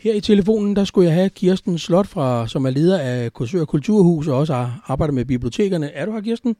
Her i telefonen, der skulle jeg have Kirsten Slot, fra, som er leder af Korsør Kulturhus og også arbejder med bibliotekerne. Er du her, Kirsten?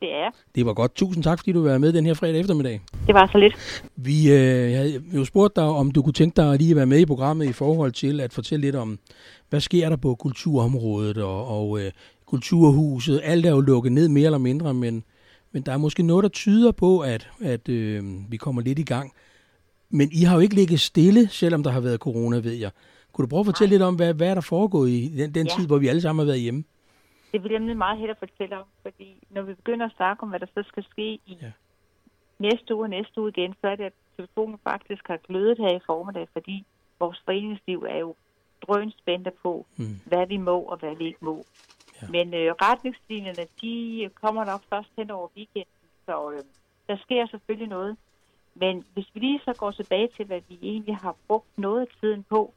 Det er Det var godt. Tusind tak, fordi du var med den her fredag eftermiddag. Det var så lidt. Vi øh, havde jo spurgt dig, om du kunne tænke dig at lige at være med i programmet i forhold til at fortælle lidt om, hvad sker der på kulturområdet og, og øh, kulturhuset. Alt er jo lukket ned mere eller mindre, men, men der er måske noget, der tyder på, at, at øh, vi kommer lidt i gang. Men I har jo ikke ligget stille, selvom der har været corona, ved jeg. Kunne du prøve at fortælle lidt om, hvad, hvad er der foregået i den, den Ja. tid, hvor vi alle sammen har været hjemme? Det vil jeg nemlig meget hellere fortælle om, fordi når vi begynder at snakke om, hvad der så skal ske i Ja. næste uge og næste uge igen, så er det, at telefonen faktisk har glødet her i formiddag, fordi vores foreningsliv er jo drøn spændte på, Mm. hvad vi må og hvad vi ikke må. Ja. Men øh, retningslinjerne, de kommer nok først hen over weekenden, så øh, der sker selvfølgelig noget. Men hvis vi lige så går tilbage til, hvad vi egentlig har brugt noget af tiden på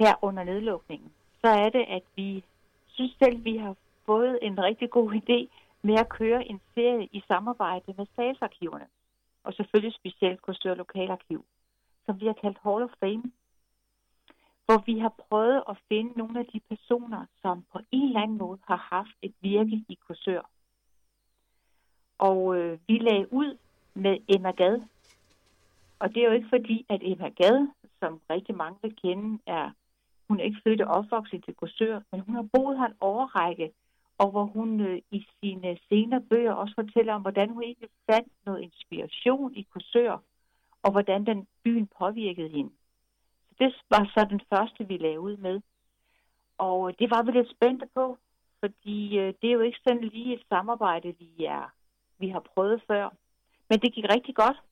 her under nedlukningen, så er det, at vi synes selv, vi har fået en rigtig god idé med at køre en serie i samarbejde med statsarkiverne, og selvfølgelig specielt Korsør Lokalarkiv, som vi har kaldt Hall of Fame, hvor vi har prøvet at finde nogle af de personer, som på en eller anden måde har haft et virke i Korsør. Og øh, vi lagde ud med Emma Gad. Og det er jo ikke fordi, at Emma Gad, som rigtig mange vil kende, er hun er ikke født og opvokset til Korsør, men hun har boet her en overrække, og hvor hun øh, i sine senere bøger også fortæller om, hvordan hun egentlig fandt noget inspiration i Korsør, og hvordan den byen påvirkede hende. Så det var så den første, vi lavede ud med. Og øh, det var vi lidt spændte på, fordi øh, det er jo ikke sådan lige et samarbejde, vi, er, vi har prøvet før. Men det gik rigtig godt.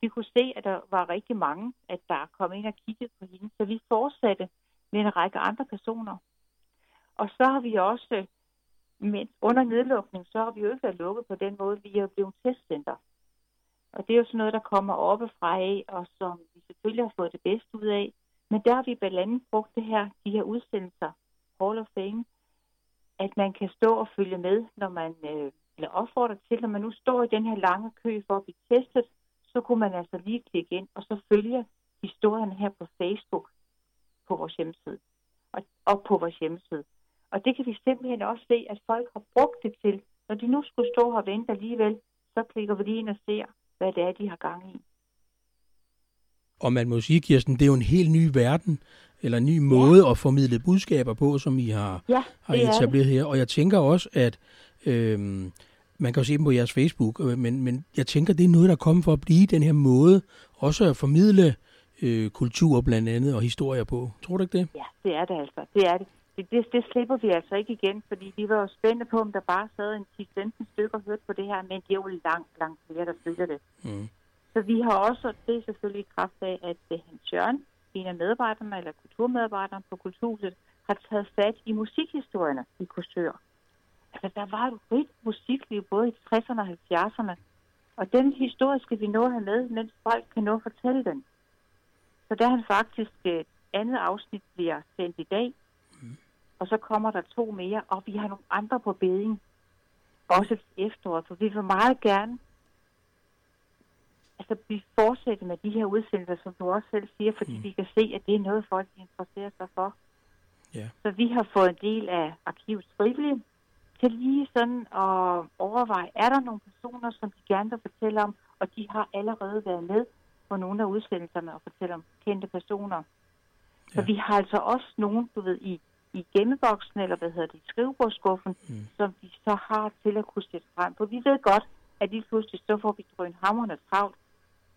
Vi kunne se, at der var rigtig mange, at der kom ind og kiggede på hende. Så vi fortsatte med en række andre personer. Og så har vi også, øh, men under nedlukning, så har vi jo ikke været lukket på den måde, vi er blevet testcenter. Og det er jo sådan noget, der kommer oppefra af, og som vi selvfølgelig har fået det bedste ud af. Men der har vi blandt andet brugt det her, de her udsendelser, Hall of Fame, at man kan stå og følge med, når man, øh, eller opfordrer til, når man nu står i den her lange kø for at blive testet, så kunne man altså lige klikke ind, og så følge historien her på Facebook på vores hjemmeside. Og, og på vores hjemmeside. Og det kan vi simpelthen også se, at folk har brugt det til. Når de nu skulle stå og vente alligevel, så klikker vi lige ind og ser, hvad det er, de har gang i. Og man må sige, Kirsten, det er jo en helt ny verden, eller en ny måde ja. at formidle budskaber på, som I har, Ja, har er etableret her. Og jeg tænker også, at øhm, man kan jo se dem på jeres Facebook, øh, men, men jeg tænker, det er noget, der er kommet for at blive den her måde, også at formidle øh, kultur blandt andet og historier på. Tror du ikke det? Ja, det er det altså. Det er det. Det, det, det slipper vi altså ikke igen, fordi vi var jo spændte på, om der bare sad en 10-15 stykker og hørte på det her, men det er jo langt, langt flere, der følger det. Mm. Så vi har også, det er selvfølgelig i kraft af, at det Hans Jørgen, en af medarbejderne, eller kulturmedarbejderne på Kulturhuset, har taget fat i musikhistorierne i Korsør. Altså, der var et rigt musikliv både i 60'erne og 70'erne, og den historie skal vi nå at have med, mens folk kan nå at fortælle den. Så der er han faktisk et andet afsnit bliver sendt i dag, og så kommer der to mere, og vi har nogle andre på beding, også til efteråret, for vi vil meget gerne altså, vi fortsætter med de her udsendelser, som du også selv siger, fordi mm. vi kan se, at det er noget, folk interesserer sig for. Ja. Så vi har fået en del af arkivets frivillige til lige sådan at overveje, er der nogle personer, som de gerne vil fortælle om, og de har allerede været med på nogle af udsendelserne og fortælle om kendte personer. Så Ja. vi har altså også nogen, du ved, i, i gemmeboksen, eller hvad hedder det, i skrivebordskuffen, Mm. mm. som vi så har til at kunne sætte frem. For vi ved godt, at lige pludselig så får vi drønhammerne travlt.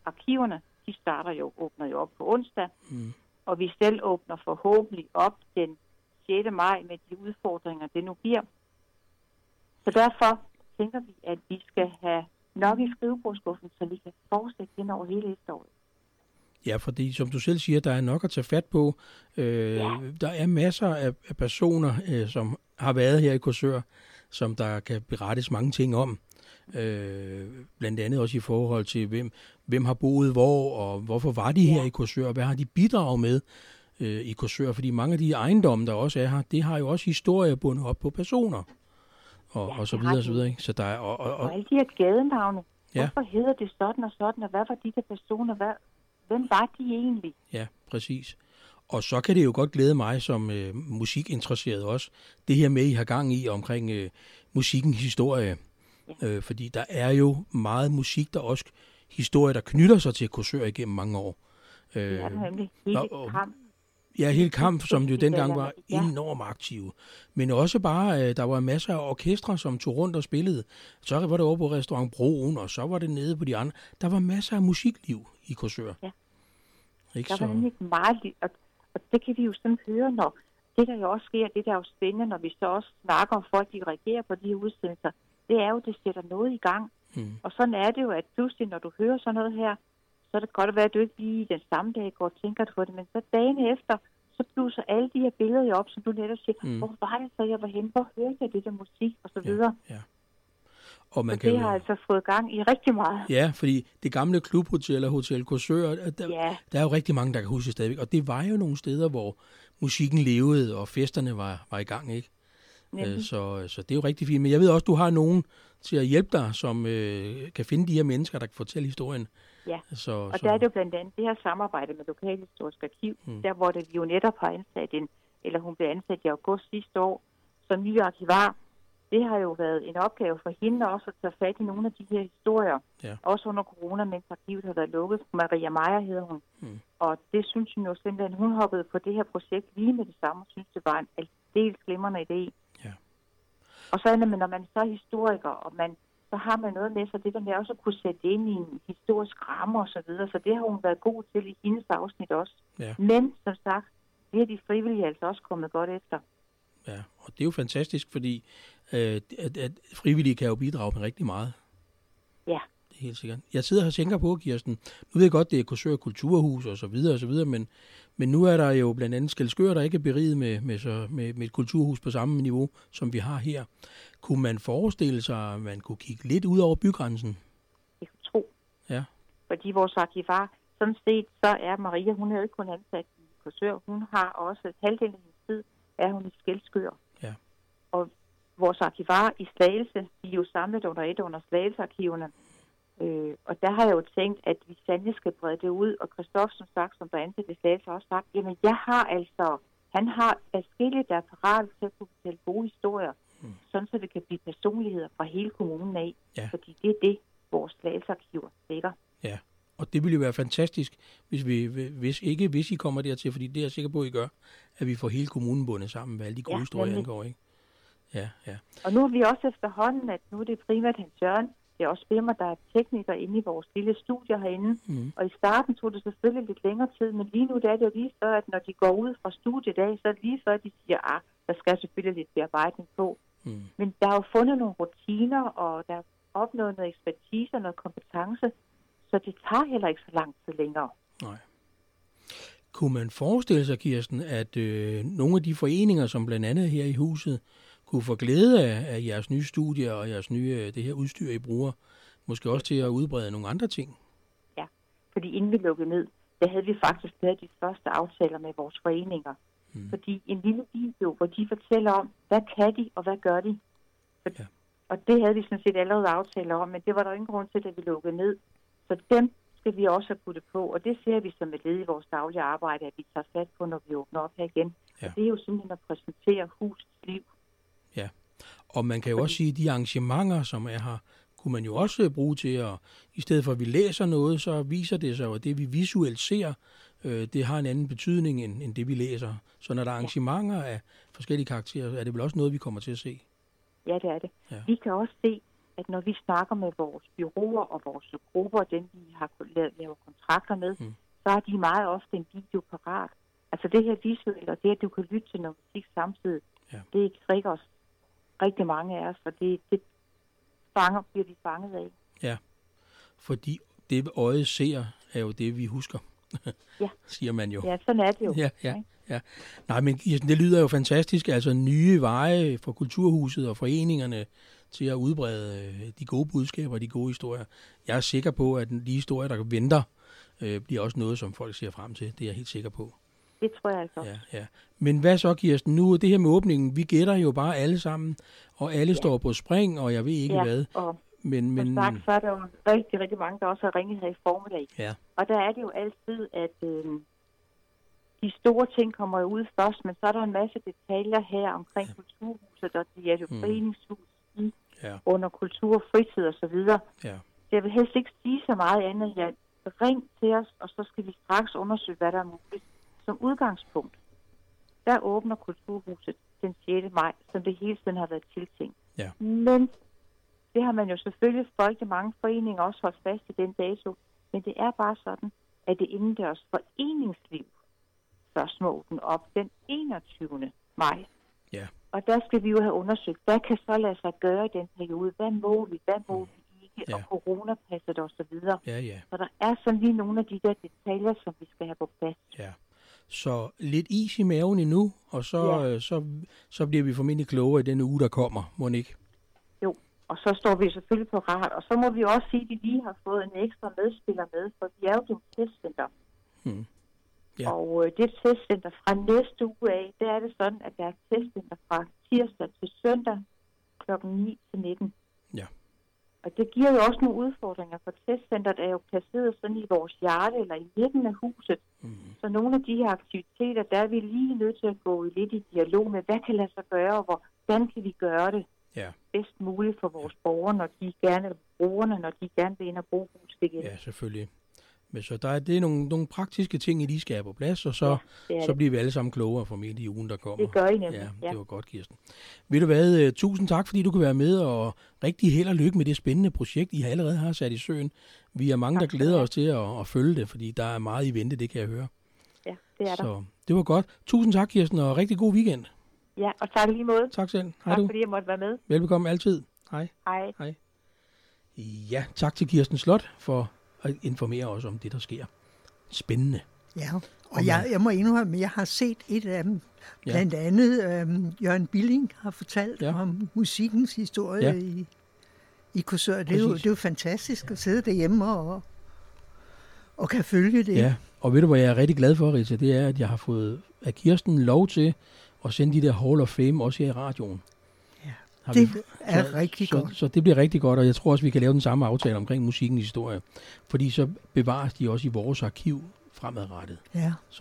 Arkiverne, de starter jo, åbner jo op på onsdag, Mm. og vi selv åbner forhåbentlig op den 6. maj med de udfordringer, det nu giver. Så derfor tænker vi, at vi skal have nok i skrivebordskuffen, så vi kan fortsætte den over hele efteråret. Ja, fordi som du selv siger, der er nok at tage fat på. Øh, Ja. Der er masser af, af personer, øh, som har været her i Korsør, som der kan berettes mange ting om. Øh, blandt andet også i forhold til, hvem, hvem har boet hvor, og hvorfor var de her Ja. i Korsør, og hvad har de bidraget med øh, i Korsør. Fordi mange af de ejendomme, der også er her, det har jo også historier bundet op på personer. Og, Ja, og så videre, og så de. videre. Ikke? Så der er, og, og, Og og, alle de her gadenavne, Ja. ja. hvorfor hedder det sådan og sådan, og hvad var de der personer, hvad, hvem var de egentlig? Ja, præcis. Og så kan det jo godt glæde mig som øh, musikinteresseret også, det her med, I har gang i omkring øh, musikkens historie. Ja. Øh, fordi der er jo meget musik, der også historie, der knytter sig til Korsør igennem mange år. Øh, er nemlig hele og, kamp. Ja, hele kamp, som jo dengang var enormt aktive. Men også bare, øh, der var masser af orkestre, som tog rundt og spillede. Så var det over på Restaurant Broen, og så var det nede på de andre. Der var masser af musikliv i Korsør. Ja. Ikke der var så... nemlig meget liv, og, og det kan vi jo sådan høre, når det der jo også sker, det der er jo spændende, når vi så også snakker om folk, de reagerer på de her udsendelser, det er jo, det sætter noget i gang. Mm. Og sådan er det jo, at pludselig, når du hører sådan noget her, så er det godt at være, at du ikke lige den samme dag går og tænker på det, men så dagen efter, så bluser alle de her billeder jo op, som du netop siger, mm. hvor var det så, jeg var henne, hvor hørte jeg det der musik, og så videre. Ja, ja. Og man så kan det har altså fået gang i rigtig meget. Ja, fordi det gamle klubhotel og Hotel Korsør, der, ja. der er jo rigtig mange, der kan huske stadigvæk. Og det var jo nogle steder, hvor musikken levede, og festerne var, var i gang, ikke? Øh, så, så det er jo rigtig fint. Men jeg ved også, du har nogen til at hjælpe dig, som øh, kan finde de her mennesker, der kan fortælle historien. Ja, så, og så... der er det jo blandt andet det her samarbejde med Lokalhistorisk Arkiv, mm. der hvor det vi jo netop har ansat en, eller hun blev ansat i august sidste år, som ny arkivar. Det har jo været en opgave for hende også at tage fat i nogle af de her historier. Ja. Også under corona, mens arkivet har været lukket. Maria Meyer hedder hun. Mm. Og det synes hun jo simpelthen, hun hoppede på det her projekt lige med det samme, og synes det var en aldeles glimrende idé. Og så er det, når man så er historiker, og man så har man noget med sig, det der med også at kunne sætte ind i en historisk ramme og så videre. Så det har hun været god til i hendes afsnit også. Ja. Men som sagt, det er de frivillige altså også kommet godt efter. Ja, og det er jo fantastisk, fordi øh, at, at frivillige kan jo bidrage med rigtig meget. Ja. Helt sikkert. Jeg sidder og tænker på, Kirsten, nu ved jeg godt, det er Korsør Kulturhus og så videre og så videre, men, men nu er der jo blandt andet Skelskør, der ikke er beriget med, med, så, med, med et kulturhus på samme niveau, som vi har her. Kunne man forestille sig, at man kunne kigge lidt ud over bygrænsen? Jeg tro. Ja. Fordi vores arkivar, sådan set, så er Maria, hun er jo ikke kun ansat i Korsør, hun har også halvdelen af hendes tid, er hun i Skelskør. Ja. Og vores arkivar i Slagelse, de er jo samlet under et under Slagelsearkiverne. Øh, og der har jeg jo tænkt, at vi sandelig skal brede det ud, og Christoffer, som sagt, som der ansat i Slagelse, har også sagt, jamen jeg har altså, han har adskilligt, der er parat til at kunne fortælle gode historier mm. sådan så det kan blive personligheder fra hele kommunen af. Ja. Fordi det er det, vores slagelsearkiver dækker. Ja, og det ville jo være fantastisk, hvis, vi, hvis ikke hvis I kommer dertil, fordi det er jeg sikker på, at I gør, at vi får hele kommunen bundet sammen, hvad alle de gode ja, historier angår. Ikke? Ja, ja. Og nu har vi også efterhånden, at nu er det primært Hans Jørgen, det er også firma, der er teknikere inde i vores lille studie herinde. Mm. Og i starten tog det selvfølgelig lidt længere tid, men lige nu der er det jo lige før, at når de går ud fra studiet af, så er det lige før, de siger, ah, der skal selvfølgelig lidt bearbejdning på. Mm. Men der er jo fundet nogle rutiner, og der er opnået noget ekspertise og noget kompetence, så det tager heller ikke så lang tid længere. Nej. Kunne man forestille sig, Kirsten, at øh, nogle af de foreninger, som blandt andet her i huset, kunne få glæde af, af jeres nye studier og jeres nye, øh, det her udstyr, I bruger, måske også til at udbrede nogle andre ting? Ja, fordi inden vi lukkede ned, der havde vi faktisk lavet de første aftaler med vores foreninger. Mm. Fordi en lille video, hvor de fortæller om, hvad kan de, og hvad gør de. For, ja. Og det havde vi sådan set allerede aftaler om, men det var der ingen grund til, at vi lukkede ned. Så dem skal vi også have puttet på, og det ser vi som et led i vores daglige arbejde, at vi tager fat på, når vi åbner op her igen. Ja. Og det er jo simpelthen at præsentere husets liv. Og man kan jo også sige, at de arrangementer, som er her, kunne man jo også bruge til at, i stedet for at vi læser noget, så viser det sig at det vi visuelt ser, øh, det har en anden betydning end, end det vi læser. Så når der er arrangementer af forskellige karakterer, er det vel også noget, vi kommer til at se? Ja, det er det. Ja. Vi kan også se, at når vi snakker med vores byråer og vores grupper, dem vi har lavet kontrakter med, mm. så er de meget ofte en video parat. Altså det her visuelle, og det at du kan lytte til noget musik samtidig, ja. det trigger os rigtig mange af os, og det, det fanger, bliver vi fanget af. Ja, fordi det øjet ser, er jo det, vi husker. ja. siger man jo. Ja, sådan er det jo. Ja, ja, ja. Nej, men det lyder jo fantastisk. Altså nye veje for Kulturhuset og foreningerne til at udbrede øh, de gode budskaber og de gode historier. Jeg er sikker på, at de historier, der venter, øh, bliver også noget, som folk ser frem til. Det er jeg helt sikker på. Det tror jeg altså. Ja, ja. Men hvad så, Kirsten? Nu det her med åbningen, vi gætter jo bare alle sammen, og alle ja. står på spring, og jeg ved ikke ja, hvad. Og men, men... Som sagt, så er der jo rigtig, rigtig mange, der også har ringet her i formiddag. Ja. Og der er det jo altid, at øh, de store ting kommer jo ud først, men så er der en masse detaljer her omkring ja. kulturhuset, og det er jo Mm. foreningshus i, Ja. under kultur, fritid og så videre. Ja. Så jeg vil helst ikke sige så meget andet at ring til os, og så skal vi straks undersøge, hvad der er muligt. Som udgangspunkt, der åbner kulturhuset den 6. maj, som det hele tiden har været tiltænkt. Ja. Men det har man jo selvfølgelig folk i mange foreninger også holdt fast i den dato. Men det er bare sådan, at det indendørs foreningsliv først må åbne op den 21. maj. Ja. Og der skal vi jo have undersøgt, hvad kan så lade sig gøre i den periode? Hvad må vi, hvad må vi ikke? Ja. Og coronapasset og så videre. Ja, ja, Så der er sådan lige nogle af de der detaljer, som vi skal have på plads. ja. Så lidt is i maven endnu, og så, Ja. ja. så, så bliver vi formentlig klogere i den uge, der kommer, må ikke? Jo, og så står vi selvfølgelig på ret. Og så må vi også sige, at vi lige har fået en ekstra medspiller med, for vi er jo et testcenter. Hmm. Ja. Og øh, det testcenter fra næste uge af, der er det sådan, at der er testcenter fra tirsdag til søndag kl. 9 til 19. Og det giver jo også nogle udfordringer, for testcenteret er jo placeret sådan i vores hjerte eller i midten af huset. Mm. Så nogle af de her aktiviteter, der er vi lige nødt til at gå lidt i dialog med, hvad kan lade sig gøre, og hvordan kan vi gøre det Ja, bedst muligt for vores borgere, når de gerne, brugerne, når de gerne vil ind og bruge huset igen. ja, selvfølgelig. Men så der er, det er nogle, nogle praktiske ting, I lige skal have på plads, og så, Ja, det så bliver vi alle sammen klogere formentlig i ugen, der kommer. Det gør I nemlig. Ja, Ja. det var godt, Kirsten. Ved du hvad, uh, tusind tak, fordi du kan være med, og rigtig held og lykke med det spændende projekt, I allerede har sat i søen. Vi er mange, der glæder os til at, at følge det, fordi der er meget i vente, det kan jeg høre. ja, det er der. Så det var godt. Tusind tak, Kirsten, og rigtig god weekend. Ja, og tak lige måde. Tak selv. Hej Tak du. fordi jeg måtte være med. Velbekomme altid. Hej. Hej. Ja, tak til Kirsten Slot for at informere os om det, der sker. Spændende. Ja, Og og jeg, jeg må indrømme, at jeg har set et af dem. Ja. Blandt andet øhm, Jørgen Billing har fortalt Ja. ja. om musikkens historie Ja. ja. i, i Korsør. Det er, jo, Præcis. det er jo fantastisk at sidde derhjemme og, og kan følge det. Ja, og ved du, hvad jeg er rigtig glad for, Rita? Det er, at jeg har fået af Kirsten lov til at sende de der Hall of Fame også her i radioen. Har det vi- er så, rigtig så, godt. Så det bliver rigtig godt, og jeg tror også, vi kan lave den samme aftale omkring musikkens historie. Fordi så bevares de også i vores arkiv fremadrettet. Ja.